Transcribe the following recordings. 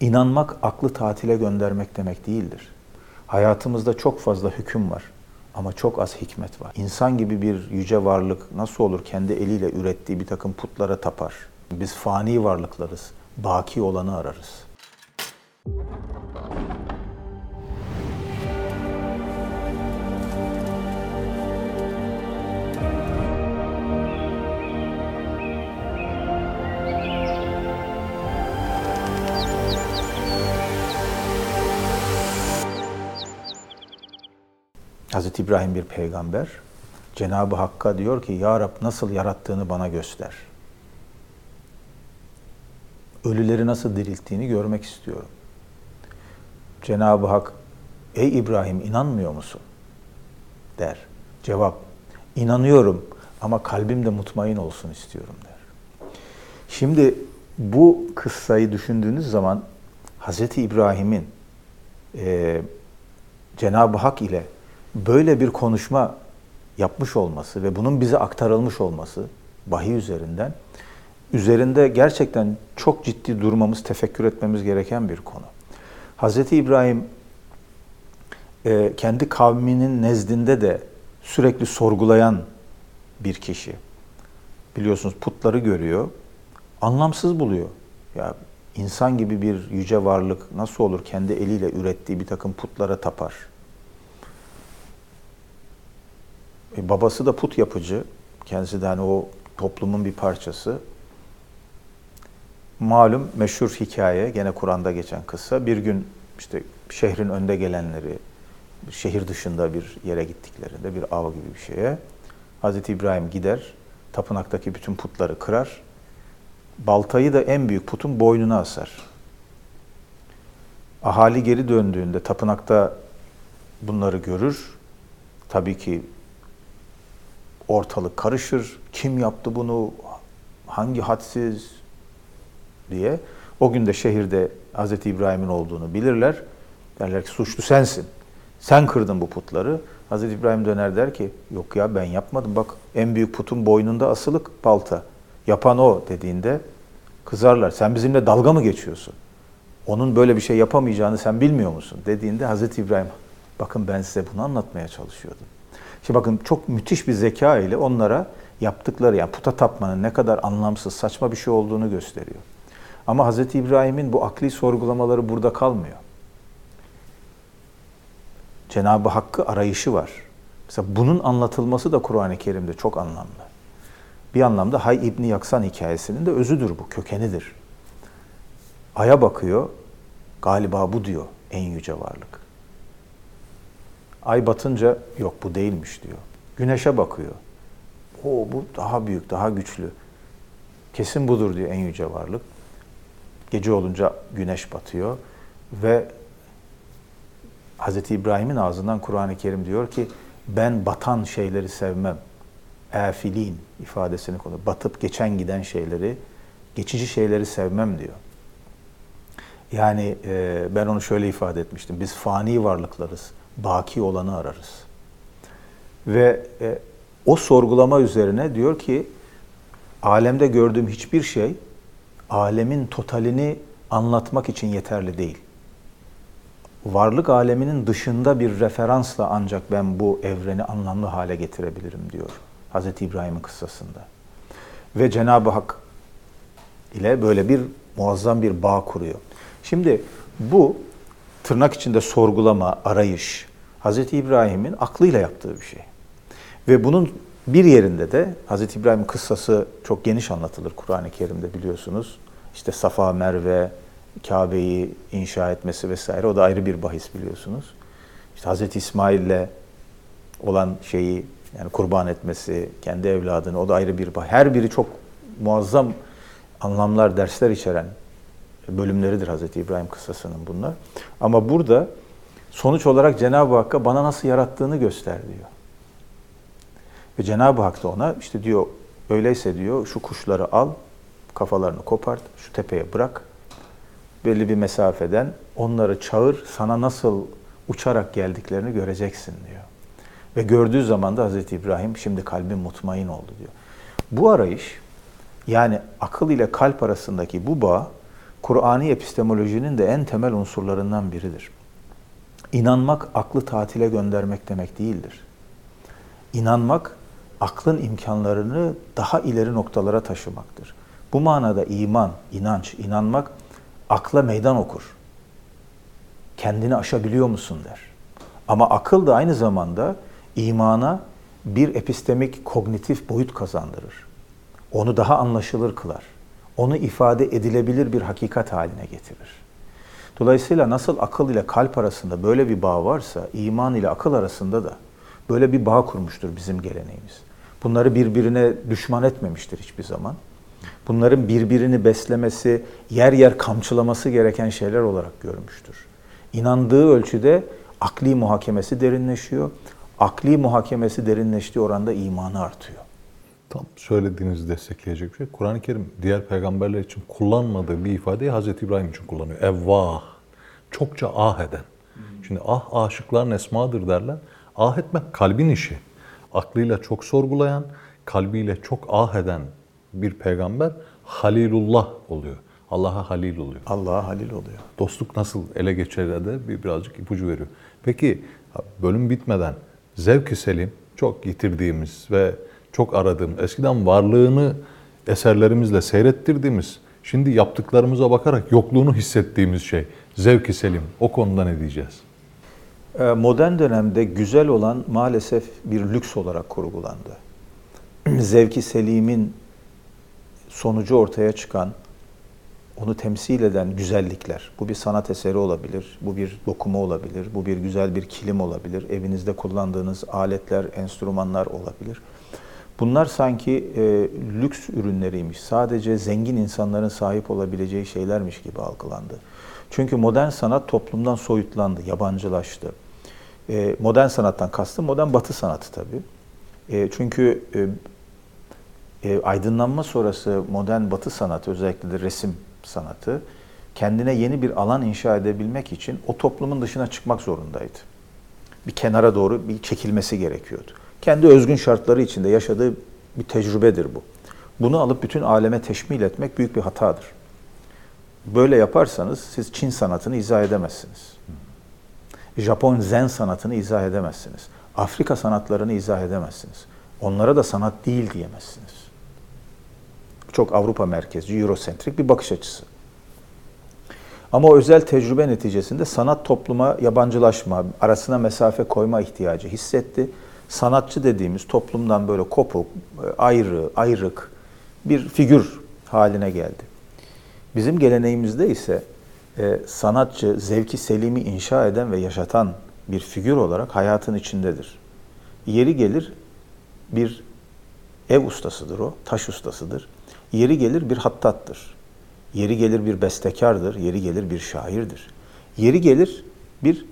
İnanmak aklı tatile göndermek demek değildir. Hayatımızda çok fazla hüküm var ama çok az hikmet var. İnsan gibi bir yüce varlık nasıl olur kendi eliyle ürettiği bir takım putlara tapar? Biz fani varlıklarız, baki olanı ararız. Hazreti İbrahim bir peygamber. Cenab-ı Hakk'a diyor ki Ya Rab nasıl yarattığını bana göster. Ölüleri nasıl dirilttiğini görmek istiyorum. Cenab-ı Hak Ey İbrahim inanmıyor musun? der. Cevap inanıyorum ama kalbim de mutmain olsun istiyorum der. Şimdi bu kıssayı düşündüğünüz zaman Hazreti İbrahim'in e, Cenab-ı Hak ile böyle bir konuşma yapmış olması ve bunun bize aktarılmış olması vahiy üzerinden üzerinde gerçekten çok ciddi durmamız, tefekkür etmemiz gereken bir konu. Hz. İbrahim e, kendi kavminin nezdinde de sürekli sorgulayan bir kişi. Biliyorsunuz putları görüyor, anlamsız buluyor. Ya insan gibi bir yüce varlık nasıl olur kendi eliyle ürettiği bir takım putlara tapar? E, babası da put yapıcı. Kendisi de hani o toplumun bir parçası. Malum meşhur hikaye, gene Kur'an'da geçen kıssa. Bir gün işte şehrin önde gelenleri, şehir dışında bir yere gittiklerinde bir av gibi bir şeye Hazreti İbrahim gider, tapınaktaki bütün putları kırar. Baltayı da en büyük putun boynuna asar. Ahali geri döndüğünde tapınakta bunları görür. Tabii ki ortalık karışır. Kim yaptı bunu? Hangi hadsiz diye. O gün de şehirde Hz. İbrahim'in olduğunu bilirler. Derler ki suçlu sensin. Sen kırdın bu putları. Hz. İbrahim döner der ki yok ya ben yapmadım. Bak en büyük putun boynunda asılık balta. Yapan o dediğinde kızarlar. Sen bizimle dalga mı geçiyorsun? Onun böyle bir şey yapamayacağını sen bilmiyor musun? Dediğinde Hz. İbrahim bakın ben size bunu anlatmaya çalışıyordum. Şimdi bakın çok müthiş bir zeka ile onlara yaptıkları yani puta tapmanın ne kadar anlamsız, saçma bir şey olduğunu gösteriyor. Ama Hz. İbrahim'in bu akli sorgulamaları burada kalmıyor. Cenab-ı Hakk'ı arayışı var. Mesela bunun anlatılması da Kur'an-ı Kerim'de çok anlamlı. Bir anlamda Hay İbni Yaksan hikayesinin de özüdür bu, kökenidir. Ay'a bakıyor, galiba bu diyor en yüce varlık. Ay batınca yok bu değilmiş diyor. Güneşe bakıyor. O bu daha büyük, daha güçlü. Kesin budur diyor en yüce varlık. Gece olunca güneş batıyor ve Hz. İbrahim'in ağzından Kur'an-ı Kerim diyor ki ben batan şeyleri sevmem. Efilin ifadesini kullanıyor. Batıp geçen giden şeyleri, geçici şeyleri sevmem diyor. Yani e, ben onu şöyle ifade etmiştim. Biz fani varlıklarız baki olanı ararız. Ve e, o sorgulama üzerine diyor ki alemde gördüğüm hiçbir şey alemin totalini anlatmak için yeterli değil. Varlık aleminin dışında bir referansla ancak ben bu evreni anlamlı hale getirebilirim diyor Hz. İbrahim'in kıssasında. Ve Cenab-ı Hak ile böyle bir muazzam bir bağ kuruyor. Şimdi bu tırnak içinde sorgulama, arayış, Hz. İbrahim'in aklıyla yaptığı bir şey. Ve bunun bir yerinde de Hz. İbrahim kıssası çok geniş anlatılır Kur'an-ı Kerim'de biliyorsunuz. İşte Safa, Merve, Kabe'yi inşa etmesi vesaire o da ayrı bir bahis biliyorsunuz. İşte Hz. İsmail'le olan şeyi yani kurban etmesi, kendi evladını o da ayrı bir bahis. Her biri çok muazzam anlamlar, dersler içeren bölümleridir Hz. İbrahim kıssasının bunlar. Ama burada sonuç olarak Cenab-ı Hakk'a bana nasıl yarattığını göster diyor. Ve Cenab-ı Hak da ona işte diyor öyleyse diyor şu kuşları al, kafalarını kopart, şu tepeye bırak. Belli bir mesafeden onları çağır, sana nasıl uçarak geldiklerini göreceksin diyor. Ve gördüğü zaman da Hazreti İbrahim şimdi kalbim mutmain oldu diyor. Bu arayış yani akıl ile kalp arasındaki bu bağ Kur'ani epistemolojinin de en temel unsurlarından biridir. İnanmak aklı tatile göndermek demek değildir. İnanmak aklın imkanlarını daha ileri noktalara taşımaktır. Bu manada iman, inanç, inanmak akla meydan okur. Kendini aşabiliyor musun der. Ama akıl da aynı zamanda imana bir epistemik kognitif boyut kazandırır. Onu daha anlaşılır kılar. Onu ifade edilebilir bir hakikat haline getirir. Dolayısıyla nasıl akıl ile kalp arasında böyle bir bağ varsa iman ile akıl arasında da böyle bir bağ kurmuştur bizim geleneğimiz. Bunları birbirine düşman etmemiştir hiçbir zaman. Bunların birbirini beslemesi, yer yer kamçılaması gereken şeyler olarak görmüştür. İnandığı ölçüde akli muhakemesi derinleşiyor. Akli muhakemesi derinleştiği oranda imanı artıyor. Tam söylediğinizi destekleyecek bir şey. Kur'an-ı Kerim diğer peygamberler için kullanmadığı bir ifadeyi Hazreti İbrahim için kullanıyor. Evvah. Çokça ah eden. Şimdi ah aşıkların esmadır derler. Ah etmek kalbin işi. Aklıyla çok sorgulayan, kalbiyle çok ah eden bir peygamber Halilullah oluyor. Allah'a halil oluyor. Allah'a halil oluyor. Dostluk nasıl ele geçer de bir birazcık ipucu veriyor. Peki bölüm bitmeden zevk-i selim çok yitirdiğimiz ve çok aradığım, eskiden varlığını eserlerimizle seyrettirdiğimiz, şimdi yaptıklarımıza bakarak yokluğunu hissettiğimiz şey zevk-i selim. O konuda ne diyeceğiz? Ee, modern dönemde güzel olan maalesef bir lüks olarak kurgulandı. Zevki selimin sonucu ortaya çıkan, onu temsil eden güzellikler. Bu bir sanat eseri olabilir, bu bir dokuma olabilir, bu bir güzel bir kilim olabilir, evinizde kullandığınız aletler, enstrümanlar olabilir. Bunlar sanki e, lüks ürünleriymiş, sadece zengin insanların sahip olabileceği şeylermiş gibi algılandı. Çünkü modern sanat toplumdan soyutlandı, yabancılaştı. E, modern sanattan kastım modern batı sanatı tabii. E, çünkü e, e, aydınlanma sonrası modern batı sanatı, özellikle de resim sanatı, kendine yeni bir alan inşa edebilmek için o toplumun dışına çıkmak zorundaydı. Bir kenara doğru bir çekilmesi gerekiyordu. Kendi özgün şartları içinde yaşadığı bir tecrübedir bu. Bunu alıp bütün aleme teşmil etmek büyük bir hatadır. Böyle yaparsanız siz Çin sanatını izah edemezsiniz. Japon zen sanatını izah edemezsiniz. Afrika sanatlarını izah edemezsiniz. Onlara da sanat değil diyemezsiniz. Çok Avrupa merkezci, Eurosentrik bir bakış açısı. Ama o özel tecrübe neticesinde sanat topluma yabancılaşma, arasına mesafe koyma ihtiyacı hissetti. Sanatçı dediğimiz toplumdan böyle kopuk, ayrı, ayrık bir figür haline geldi. Bizim geleneğimizde ise e, sanatçı zevki selimi inşa eden ve yaşatan bir figür olarak hayatın içindedir. Yeri gelir bir ev ustasıdır o, taş ustasıdır. Yeri gelir bir hattattır. Yeri gelir bir bestekardır, yeri gelir bir şairdir. Yeri gelir bir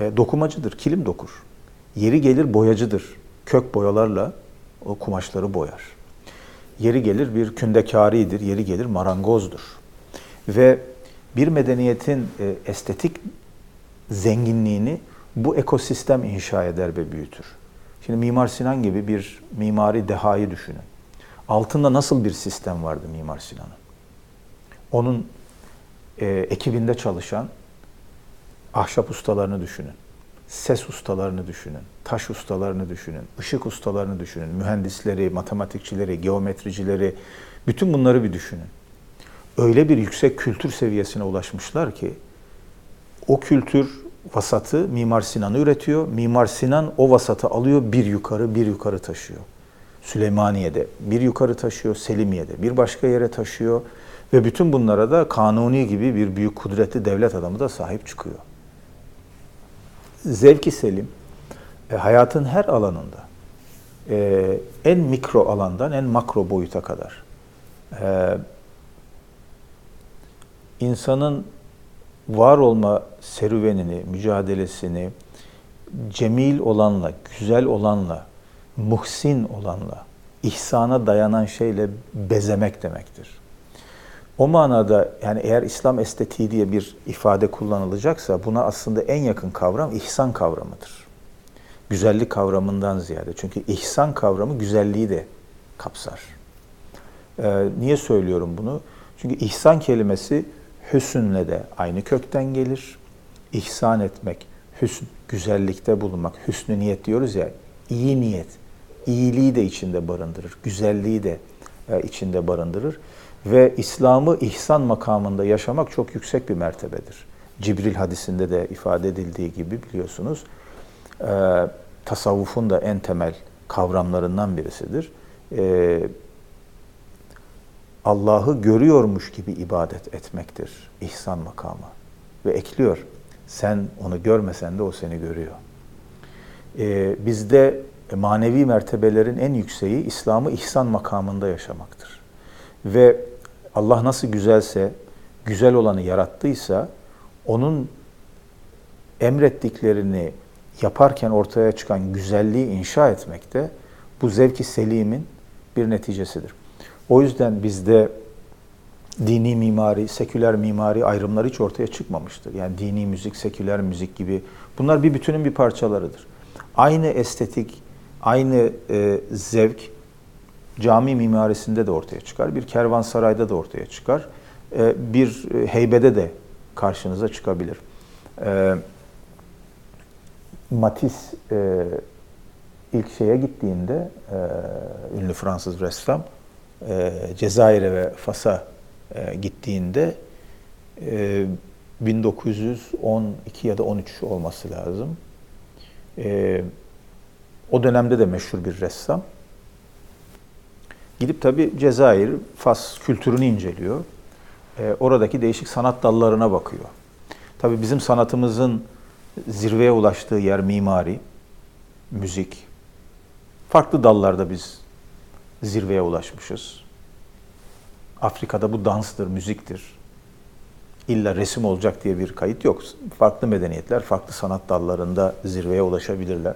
e, dokumacıdır, kilim dokur. Yeri gelir boyacıdır. Kök boyalarla o kumaşları boyar. Yeri gelir bir kündekaridir, yeri gelir marangozdur. Ve bir medeniyetin e, estetik zenginliğini bu ekosistem inşa eder ve büyütür. Şimdi Mimar Sinan gibi bir mimari dehayı düşünün. Altında nasıl bir sistem vardı Mimar Sinan'ın? Onun e, ekibinde çalışan ahşap ustalarını düşünün. Ses ustalarını düşünün, taş ustalarını düşünün, ışık ustalarını düşünün, mühendisleri, matematikçileri, geometricileri, bütün bunları bir düşünün öyle bir yüksek kültür seviyesine ulaşmışlar ki o kültür vasatı Mimar Sinan'ı üretiyor. Mimar Sinan o vasatı alıyor bir yukarı bir yukarı taşıyor. Süleymaniye'de bir yukarı taşıyor, Selimiye'de bir başka yere taşıyor ve bütün bunlara da Kanuni gibi bir büyük kudretli devlet adamı da sahip çıkıyor. Zevki Selim e, hayatın her alanında e, en mikro alandan en makro boyuta kadar e, insanın var olma serüvenini, mücadelesini cemil olanla, güzel olanla, muhsin olanla, ihsana dayanan şeyle bezemek demektir. O manada yani eğer İslam estetiği diye bir ifade kullanılacaksa buna aslında en yakın kavram ihsan kavramıdır. Güzellik kavramından ziyade. Çünkü ihsan kavramı güzelliği de kapsar. Ee, niye söylüyorum bunu? Çünkü ihsan kelimesi hüsünle de aynı kökten gelir. İhsan etmek, hüsn, güzellikte bulunmak, hüsnü niyet diyoruz ya, iyi niyet, iyiliği de içinde barındırır, güzelliği de e, içinde barındırır. Ve İslam'ı ihsan makamında yaşamak çok yüksek bir mertebedir. Cibril hadisinde de ifade edildiği gibi biliyorsunuz, e, tasavvufun da en temel kavramlarından birisidir. E, Allah'ı görüyormuş gibi ibadet etmektir ihsan makamı. Ve ekliyor, sen onu görmesen de o seni görüyor. Ee, bizde manevi mertebelerin en yükseği İslam'ı ihsan makamında yaşamaktır. Ve Allah nasıl güzelse, güzel olanı yarattıysa, onun emrettiklerini yaparken ortaya çıkan güzelliği inşa etmekte bu zevki selimin bir neticesidir. O yüzden bizde dini mimari, seküler mimari ayrımları hiç ortaya çıkmamıştır. Yani dini müzik, seküler müzik gibi bunlar bir bütünün bir parçalarıdır. Aynı estetik, aynı e, zevk cami mimarisinde de ortaya çıkar. Bir kervansarayda da ortaya çıkar. E, bir e, heybede de karşınıza çıkabilir. E, Matisse e, ilk şeye gittiğinde, e, ünlü Fransız ressam, Cezayir'e ve Fas'a gittiğinde e, 1912 ya da 13 olması lazım. O dönemde de meşhur bir ressam. Gidip tabi Cezayir, Fas kültürünü inceliyor. E, oradaki değişik sanat dallarına bakıyor. Tabi bizim sanatımızın zirveye ulaştığı yer mimari, müzik. Farklı dallarda biz zirveye ulaşmışız. Afrika'da bu danstır, müziktir. İlla resim olacak diye bir kayıt yok. Farklı medeniyetler, farklı sanat dallarında zirveye ulaşabilirler.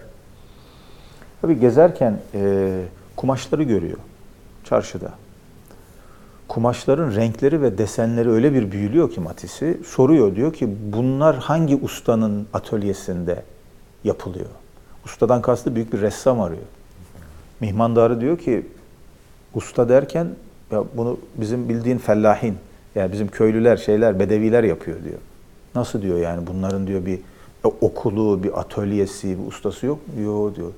Tabii gezerken e, kumaşları görüyor çarşıda. Kumaşların renkleri ve desenleri öyle bir büyülüyor ki Matis'i. Soruyor diyor ki bunlar hangi ustanın atölyesinde yapılıyor? Ustadan kastı büyük bir ressam arıyor. Mihmandarı diyor ki usta derken ya bunu bizim bildiğin fellahin yani bizim köylüler şeyler bedeviler yapıyor diyor. Nasıl diyor yani bunların diyor bir okulu, bir atölyesi, bir ustası yok mu? Yok diyor.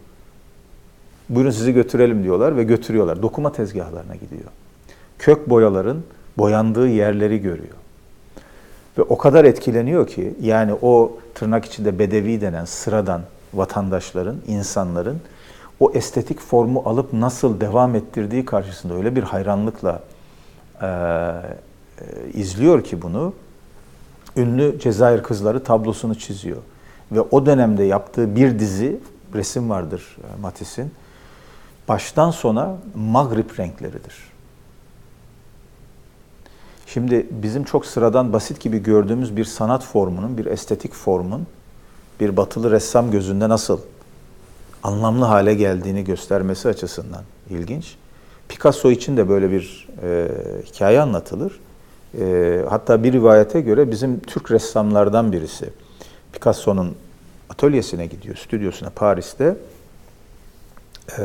Buyurun sizi götürelim diyorlar ve götürüyorlar. Dokuma tezgahlarına gidiyor. Kök boyaların boyandığı yerleri görüyor. Ve o kadar etkileniyor ki yani o tırnak içinde bedevi denen sıradan vatandaşların, insanların o estetik formu alıp nasıl devam ettirdiği karşısında öyle bir hayranlıkla e, e, izliyor ki bunu. Ünlü Cezayir Kızları tablosunu çiziyor. Ve o dönemde yaptığı bir dizi resim vardır Matisse'in. Baştan sona Magrib renkleridir. Şimdi bizim çok sıradan basit gibi gördüğümüz bir sanat formunun, bir estetik formun bir batılı ressam gözünde nasıl anlamlı hale geldiğini göstermesi açısından ilginç. Picasso için de böyle bir e, hikaye anlatılır. E, hatta bir rivayete göre bizim Türk ressamlardan birisi Picasso'nun atölyesine gidiyor, stüdyosuna Paris'te. E,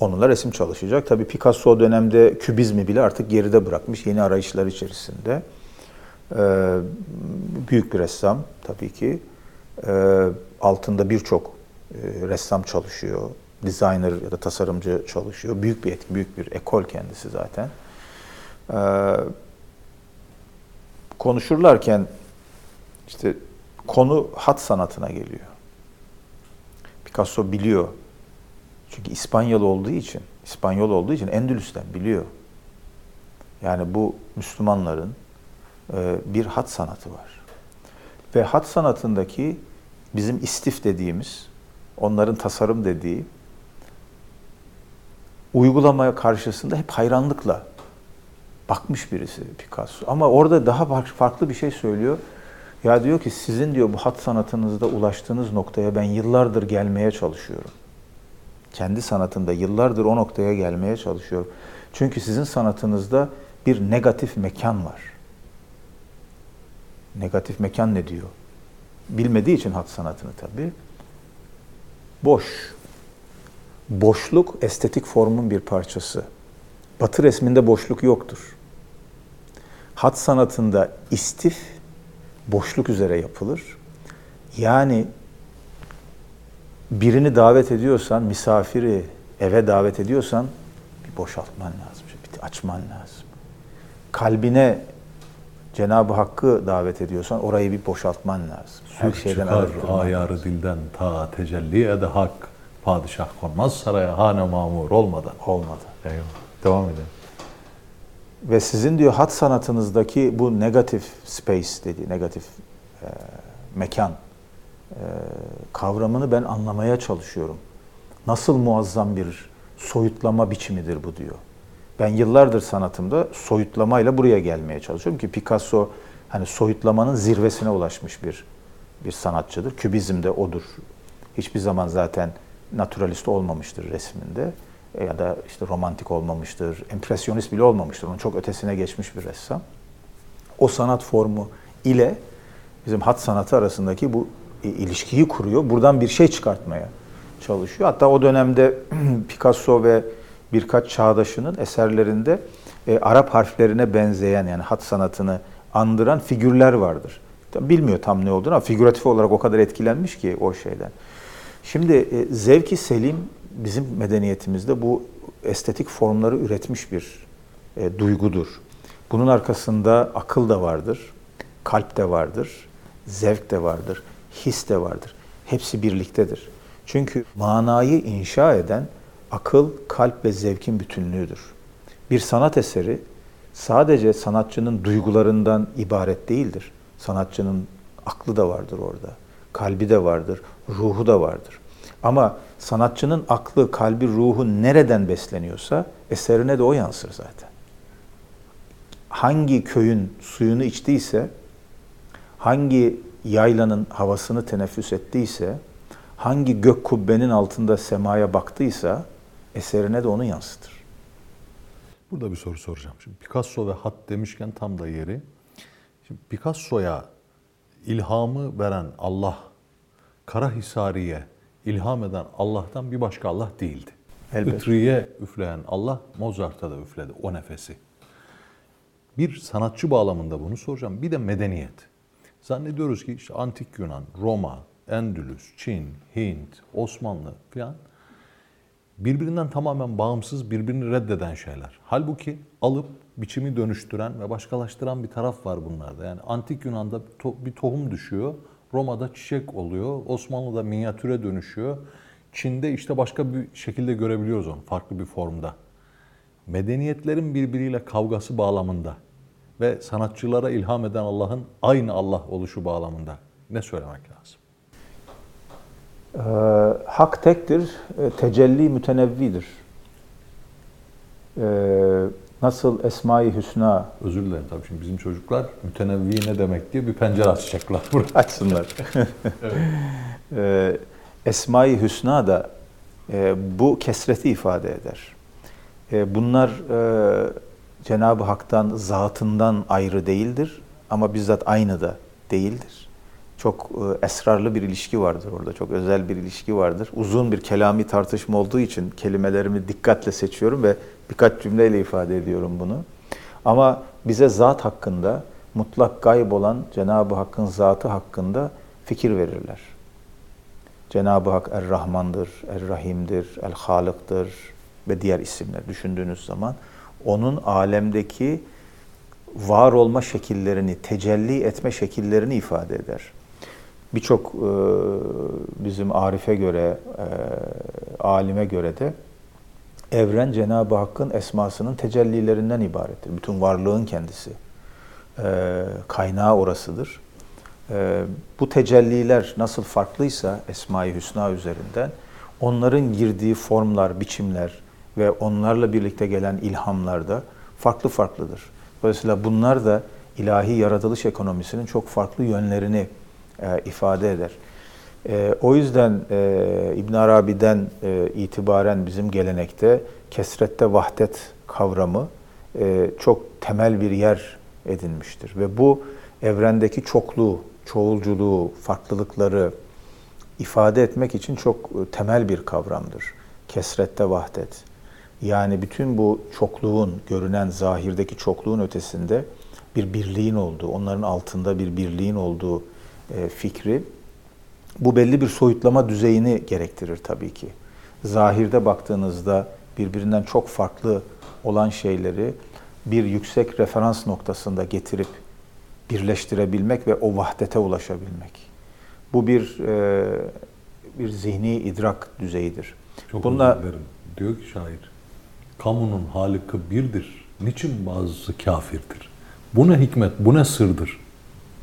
onunla resim çalışacak. Tabii Picasso o dönemde kübizmi bile artık geride bırakmış yeni arayışlar içerisinde. E, büyük bir ressam tabii ki. E, altında birçok e, ressam çalışıyor, designer ya da tasarımcı çalışıyor. Büyük bir etki, büyük bir ekol kendisi zaten. Ee, konuşurlarken işte konu hat sanatına geliyor. Picasso biliyor. Çünkü İspanyol olduğu için, İspanyol olduğu için Endülüs'ten biliyor. Yani bu Müslümanların e, bir hat sanatı var. Ve hat sanatındaki bizim istif dediğimiz onların tasarım dediği uygulamaya karşısında hep hayranlıkla bakmış birisi Picasso. Ama orada daha farklı bir şey söylüyor. Ya diyor ki sizin diyor bu hat sanatınızda ulaştığınız noktaya ben yıllardır gelmeye çalışıyorum. Kendi sanatında yıllardır o noktaya gelmeye çalışıyorum. Çünkü sizin sanatınızda bir negatif mekan var. Negatif mekan ne diyor? Bilmediği için hat sanatını tabii boş. Boşluk estetik formun bir parçası. Batı resminde boşluk yoktur. hat sanatında istif boşluk üzere yapılır. Yani birini davet ediyorsan, misafiri eve davet ediyorsan bir boşaltman lazım, bir açman lazım. Kalbine Cenab-ı Hakk'ı davet ediyorsan orayı bir boşaltman lazım. Her çıkar arındırman ayarı lazım. dilden ta tecelli ede hak. Padişah konmaz saraya hane mamur olmadan. Olmadı. Eyvallah. Devam edelim. Ve sizin diyor hat sanatınızdaki bu negatif space dediği, negatif e, mekan kavramını ben anlamaya çalışıyorum. Nasıl muazzam bir soyutlama biçimidir bu diyor. Ben yıllardır sanatımda soyutlamayla buraya gelmeye çalışıyorum ki Picasso hani soyutlamanın zirvesine ulaşmış bir bir sanatçıdır. Kübizm de odur. Hiçbir zaman zaten naturalist olmamıştır resminde E, ya da işte romantik olmamıştır, empresyonist bile olmamıştır. Onun çok ötesine geçmiş bir ressam. O sanat formu ile bizim hat sanatı arasındaki bu ilişkiyi kuruyor. Buradan bir şey çıkartmaya çalışıyor. Hatta o dönemde Picasso ve birkaç çağdaşının eserlerinde e, Arap harflerine benzeyen yani hat sanatını andıran figürler vardır. Bilmiyor tam ne olduğunu ama figüratif olarak o kadar etkilenmiş ki o şeyden. Şimdi e, zevki selim bizim medeniyetimizde bu estetik formları üretmiş bir e, duygudur. Bunun arkasında akıl da vardır, kalp de vardır, zevk de vardır, his de vardır. Hepsi birliktedir. Çünkü manayı inşa eden akıl, kalp ve zevkin bütünlüğüdür. Bir sanat eseri sadece sanatçının duygularından ibaret değildir. Sanatçının aklı da vardır orada, kalbi de vardır, ruhu da vardır. Ama sanatçının aklı, kalbi, ruhu nereden besleniyorsa eserine de o yansır zaten. Hangi köyün suyunu içtiyse, hangi yaylanın havasını teneffüs ettiyse, hangi gök kubbenin altında semaya baktıysa eserine de onu yansıtır. Burada bir soru soracağım. Şimdi Picasso ve hat demişken tam da yeri. Şimdi Picasso'ya ilhamı veren Allah, Karahisari'ye ilham eden Allah'tan bir başka Allah değildi. Elbette. Üfleyen Allah Mozart'a da üfledi o nefesi. Bir sanatçı bağlamında bunu soracağım. Bir de medeniyet. Zannediyoruz ki işte antik Yunan, Roma, Endülüs, Çin, Hint, Osmanlı falan birbirinden tamamen bağımsız, birbirini reddeden şeyler. Halbuki alıp biçimi dönüştüren ve başkalaştıran bir taraf var bunlarda. Yani antik Yunan'da bir tohum düşüyor, Roma'da çiçek oluyor, Osmanlı'da minyatüre dönüşüyor. Çin'de işte başka bir şekilde görebiliyoruz onu, farklı bir formda. Medeniyetlerin birbiriyle kavgası bağlamında ve sanatçılara ilham eden Allah'ın aynı Allah oluşu bağlamında ne söylemek lazım? Ee, hak tektir, e, tecelli mütenevvidir. Ee, nasıl Esma-i Hüsna Özür dilerim tabii şimdi bizim çocuklar mütenevvi ne demek diye bir pencere açacaklar burada. açsınlar. Ee, Esma-i Hüsna da e, bu kesreti ifade eder. E, bunlar e, Cenab-ı Hak'tan, zatından ayrı değildir ama bizzat aynı da değildir. Çok e, esrarlı bir ilişki vardır orada, çok özel bir ilişki vardır. Uzun bir kelami tartışma olduğu için kelimelerimi dikkatle seçiyorum ve birkaç cümleyle ifade ediyorum bunu. Ama bize zat hakkında, mutlak gayb olan Cenab-ı Hakk'ın zatı hakkında fikir verirler. Cenab-ı Hak Er-Rahman'dır, Er-Rahim'dir, El-Halık'tır ve diğer isimler düşündüğünüz zaman onun alemdeki var olma şekillerini, tecelli etme şekillerini ifade eder. Birçok e, bizim Arif'e göre, e, alime göre de evren Cenab-ı Hakk'ın esmasının tecellilerinden ibarettir. Bütün varlığın kendisi. E, kaynağı orasıdır. Bu tecelliler nasıl farklıysa Esma-i Hüsna üzerinden onların girdiği formlar, biçimler ve onlarla birlikte gelen ilhamlar da farklı farklıdır. Dolayısıyla bunlar da ilahi yaratılış ekonomisinin çok farklı yönlerini e, ifade eder. E, o yüzden e, İbn Arabi'den e, itibaren bizim gelenekte kesrette vahdet kavramı e, çok temel bir yer edinmiştir ve bu evrendeki çokluğu, çoğulculuğu, farklılıkları ifade etmek için çok e, temel bir kavramdır. Kesrette vahdet. Yani bütün bu çokluğun, görünen zahirdeki çokluğun ötesinde bir birliğin olduğu, onların altında bir birliğin olduğu e, fikri bu belli bir soyutlama düzeyini gerektirir tabii ki. Zahirde baktığınızda birbirinden çok farklı olan şeyleri bir yüksek referans noktasında getirip birleştirebilmek ve o vahdete ulaşabilmek. Bu bir e, bir zihni idrak düzeyidir. Çok Bununla. Diyor ki şair, kamunun halikı birdir. Niçin bazısı kafirdir? Bu ne hikmet, bu ne sırdır?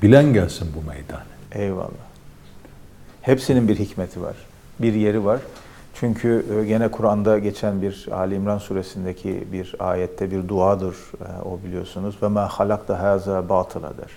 Bilen gelsin bu meydane. Eyvallah. Hepsinin bir hikmeti var. Bir yeri var. Çünkü e, gene Kur'an'da geçen bir Ali İmran suresindeki bir ayette bir duadır e, o biliyorsunuz. Ve ma halakta haza batıla der.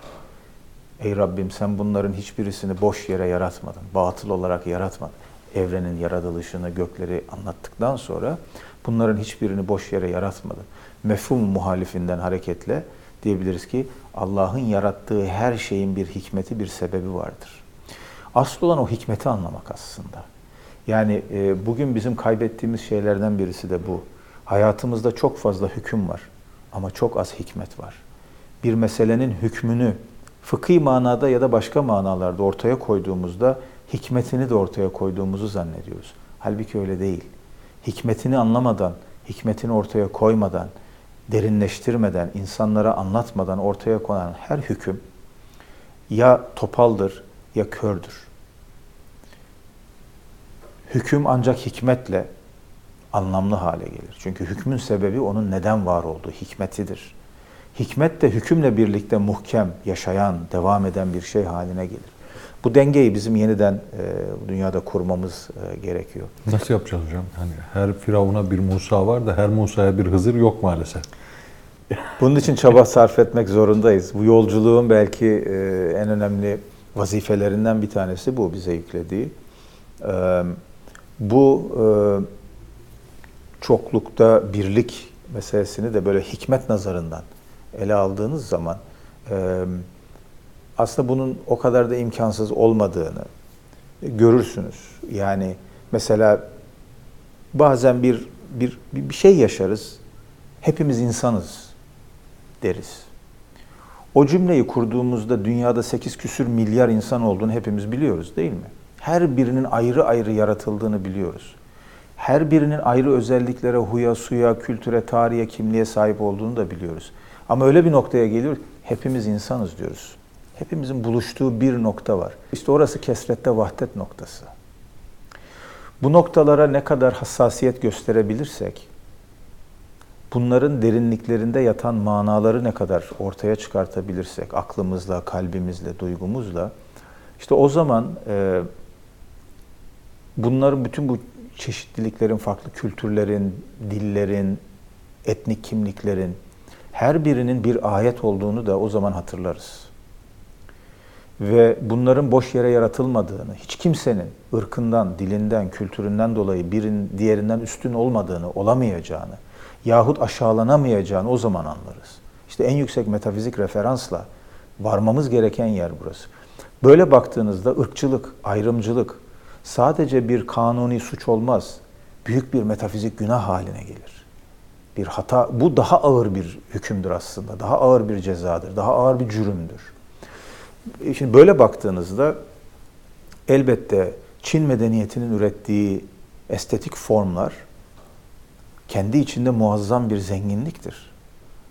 Ey Rabbim sen bunların hiçbirisini boş yere yaratmadın. Batıl olarak yaratmadın. Evrenin yaratılışını, gökleri anlattıktan sonra bunların hiçbirini boş yere yaratmadın. Mefhum muhalifinden hareketle diyebiliriz ki Allah'ın yarattığı her şeyin bir hikmeti, bir sebebi vardır. Asıl olan o hikmeti anlamak aslında. Yani e, bugün bizim kaybettiğimiz şeylerden birisi de bu. Hayatımızda çok fazla hüküm var ama çok az hikmet var. Bir meselenin hükmünü fıkhi manada ya da başka manalarda ortaya koyduğumuzda hikmetini de ortaya koyduğumuzu zannediyoruz. Halbuki öyle değil. Hikmetini anlamadan, hikmetini ortaya koymadan, derinleştirmeden, insanlara anlatmadan ortaya konan her hüküm ya topaldır ya kördür. Hüküm ancak hikmetle anlamlı hale gelir. Çünkü hükmün sebebi onun neden var olduğu hikmetidir. Hikmet de hükümle birlikte muhkem, yaşayan, devam eden bir şey haline gelir. Bu dengeyi bizim yeniden e, dünyada kurmamız e, gerekiyor. Nasıl yapacağız hocam? Hani her Firavun'a bir Musa var da her Musa'ya bir Hızır yok maalesef. Bunun için çaba sarf etmek zorundayız. Bu yolculuğun belki e, en önemli vazifelerinden bir tanesi bu bize yüklediği. E, bu e, çoklukta birlik meselesini de böyle hikmet nazarından ele aldığınız zaman e, aslında bunun o kadar da imkansız olmadığını görürsünüz. Yani mesela bazen bir bir bir şey yaşarız. Hepimiz insanız deriz. O cümleyi kurduğumuzda dünyada 8 küsür milyar insan olduğunu hepimiz biliyoruz değil mi? Her birinin ayrı ayrı yaratıldığını biliyoruz. Her birinin ayrı özelliklere, huya, suya, kültüre, tarihe, kimliğe sahip olduğunu da biliyoruz. Ama öyle bir noktaya geliyor, hepimiz insanız diyoruz. Hepimizin buluştuğu bir nokta var. İşte orası kesrette vahdet noktası. Bu noktalara ne kadar hassasiyet gösterebilirsek, bunların derinliklerinde yatan manaları ne kadar ortaya çıkartabilirsek, aklımızla, kalbimizle, duygumuzla, işte o zaman e, bunların bütün bu çeşitliliklerin, farklı kültürlerin, dillerin, etnik kimliklerin her birinin bir ayet olduğunu da o zaman hatırlarız. Ve bunların boş yere yaratılmadığını, hiç kimsenin ırkından, dilinden, kültüründen dolayı birinin diğerinden üstün olmadığını, olamayacağını yahut aşağılanamayacağını o zaman anlarız. İşte en yüksek metafizik referansla varmamız gereken yer burası. Böyle baktığınızda ırkçılık, ayrımcılık sadece bir kanuni suç olmaz. Büyük bir metafizik günah haline gelir. Bir hata, bu daha ağır bir hükümdür aslında. Daha ağır bir cezadır, daha ağır bir cürümdür. Şimdi böyle baktığınızda elbette Çin medeniyetinin ürettiği estetik formlar kendi içinde muazzam bir zenginliktir.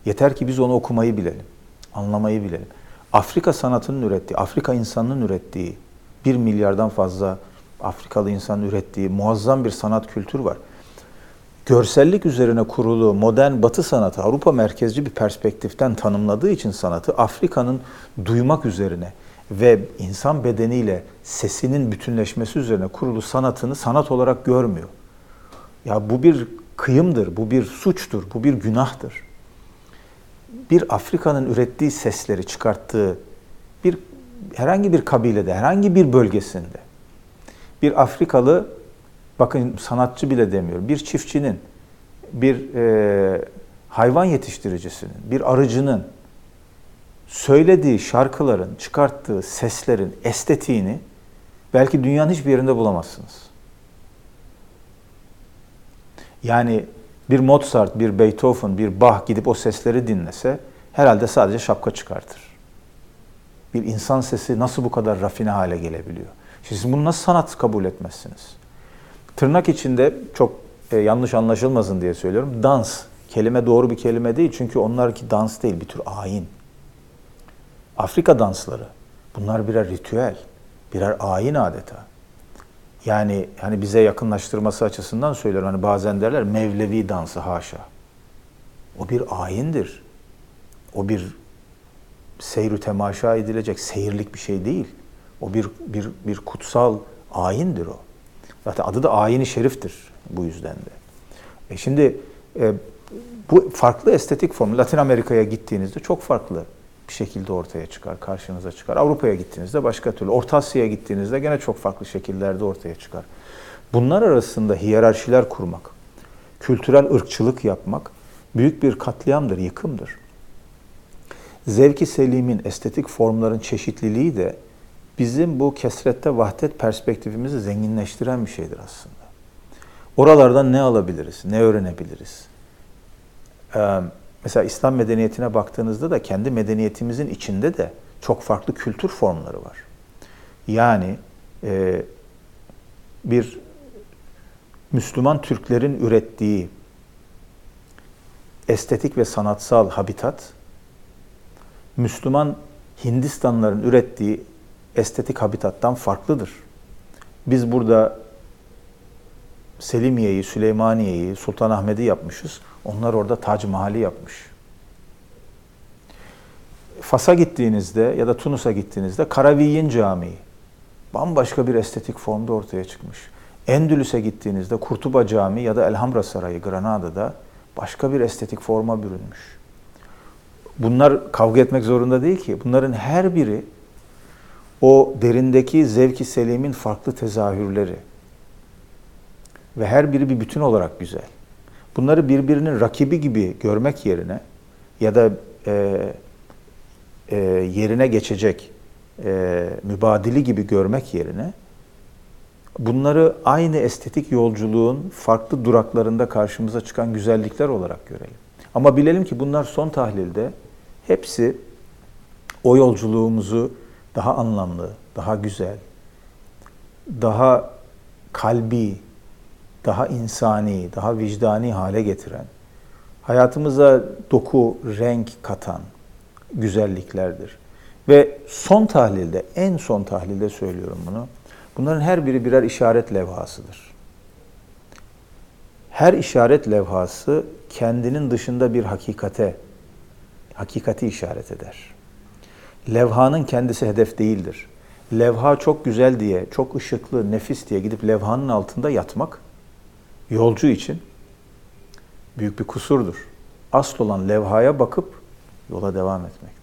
Yeter ki biz onu okumayı bilelim, anlamayı bilelim. Afrika sanatının ürettiği, Afrika insanının ürettiği, bir milyardan fazla Afrikalı insanın ürettiği muazzam bir sanat kültür var. Görsellik üzerine kurulu modern batı sanatı Avrupa merkezci bir perspektiften tanımladığı için sanatı Afrika'nın duymak üzerine ve insan bedeniyle sesinin bütünleşmesi üzerine kurulu sanatını sanat olarak görmüyor. Ya bu bir kıyımdır, bu bir suçtur, bu bir günahtır. Bir Afrika'nın ürettiği sesleri çıkarttığı bir herhangi bir kabilede, herhangi bir bölgesinde bir Afrikalı bakın sanatçı bile demiyorum, bir çiftçinin, bir e, hayvan yetiştiricisinin, bir arıcının söylediği şarkıların, çıkarttığı seslerin estetiğini belki dünyanın hiçbir yerinde bulamazsınız. Yani bir Mozart, bir Beethoven, bir Bach gidip o sesleri dinlese herhalde sadece şapka çıkartır. Bir insan sesi nasıl bu kadar rafine hale gelebiliyor? Siz bunu nasıl sanat kabul etmezsiniz? Tırnak içinde çok e, yanlış anlaşılmasın diye söylüyorum. Dans. Kelime doğru bir kelime değil. Çünkü onlarki dans değil. Bir tür ayin. Afrika dansları. Bunlar birer ritüel. Birer ayin adeta. Yani hani bize yakınlaştırması açısından söylüyorum. Hani bazen derler Mevlevi dansı haşa. O bir ayindir. O bir seyrü temaşa edilecek seyirlik bir şey değil. O bir bir bir kutsal ayindir o. Zaten adı da ayini şeriftir bu yüzden de. E şimdi e, bu farklı estetik form Latin Amerika'ya gittiğinizde çok farklı bir şekilde ortaya çıkar, karşınıza çıkar. Avrupa'ya gittiğinizde başka türlü. Orta Asya'ya gittiğinizde gene çok farklı şekillerde ortaya çıkar. Bunlar arasında hiyerarşiler kurmak, kültürel ırkçılık yapmak büyük bir katliamdır, yıkımdır. Zevki selimin, estetik formların çeşitliliği de bizim bu kesrette vahdet perspektifimizi zenginleştiren bir şeydir aslında. Oralardan ne alabiliriz, ne öğrenebiliriz? Ee, mesela İslam medeniyetine baktığınızda da kendi medeniyetimizin içinde de çok farklı kültür formları var. Yani e, bir Müslüman Türklerin ürettiği estetik ve sanatsal habitat, Müslüman Hindistanlıların ürettiği estetik habitattan farklıdır. Biz burada Selimiye'yi, Süleymaniye'yi, Sultanahmet'i yapmışız. Onlar orada Tac Mahal'i yapmış. Fas'a gittiğinizde ya da Tunus'a gittiğinizde Karaviyin Camii bambaşka bir estetik formda ortaya çıkmış. Endülüs'e gittiğinizde Kurtuba Camii ya da Elhamra Sarayı Granada'da başka bir estetik forma bürünmüş. Bunlar kavga etmek zorunda değil ki. Bunların her biri o derindeki zevki selimin farklı tezahürleri. Ve her biri bir bütün olarak güzel. Bunları birbirinin rakibi gibi görmek yerine ya da e, e, yerine geçecek e, mübadili gibi görmek yerine bunları aynı estetik yolculuğun farklı duraklarında karşımıza çıkan güzellikler olarak görelim. Ama bilelim ki bunlar son tahlilde hepsi o yolculuğumuzu daha anlamlı, daha güzel, daha kalbi, daha insani, daha vicdani hale getiren, hayatımıza doku, renk katan güzelliklerdir. Ve son tahlilde, en son tahlilde söylüyorum bunu, bunların her biri birer işaret levhasıdır. Her işaret levhası kendinin dışında bir hakikate, hakikati işaret eder. Levhanın kendisi hedef değildir. Levha çok güzel diye, çok ışıklı, nefis diye gidip levhanın altında yatmak yolcu için büyük bir kusurdur. Asıl olan levhaya bakıp yola devam etmek.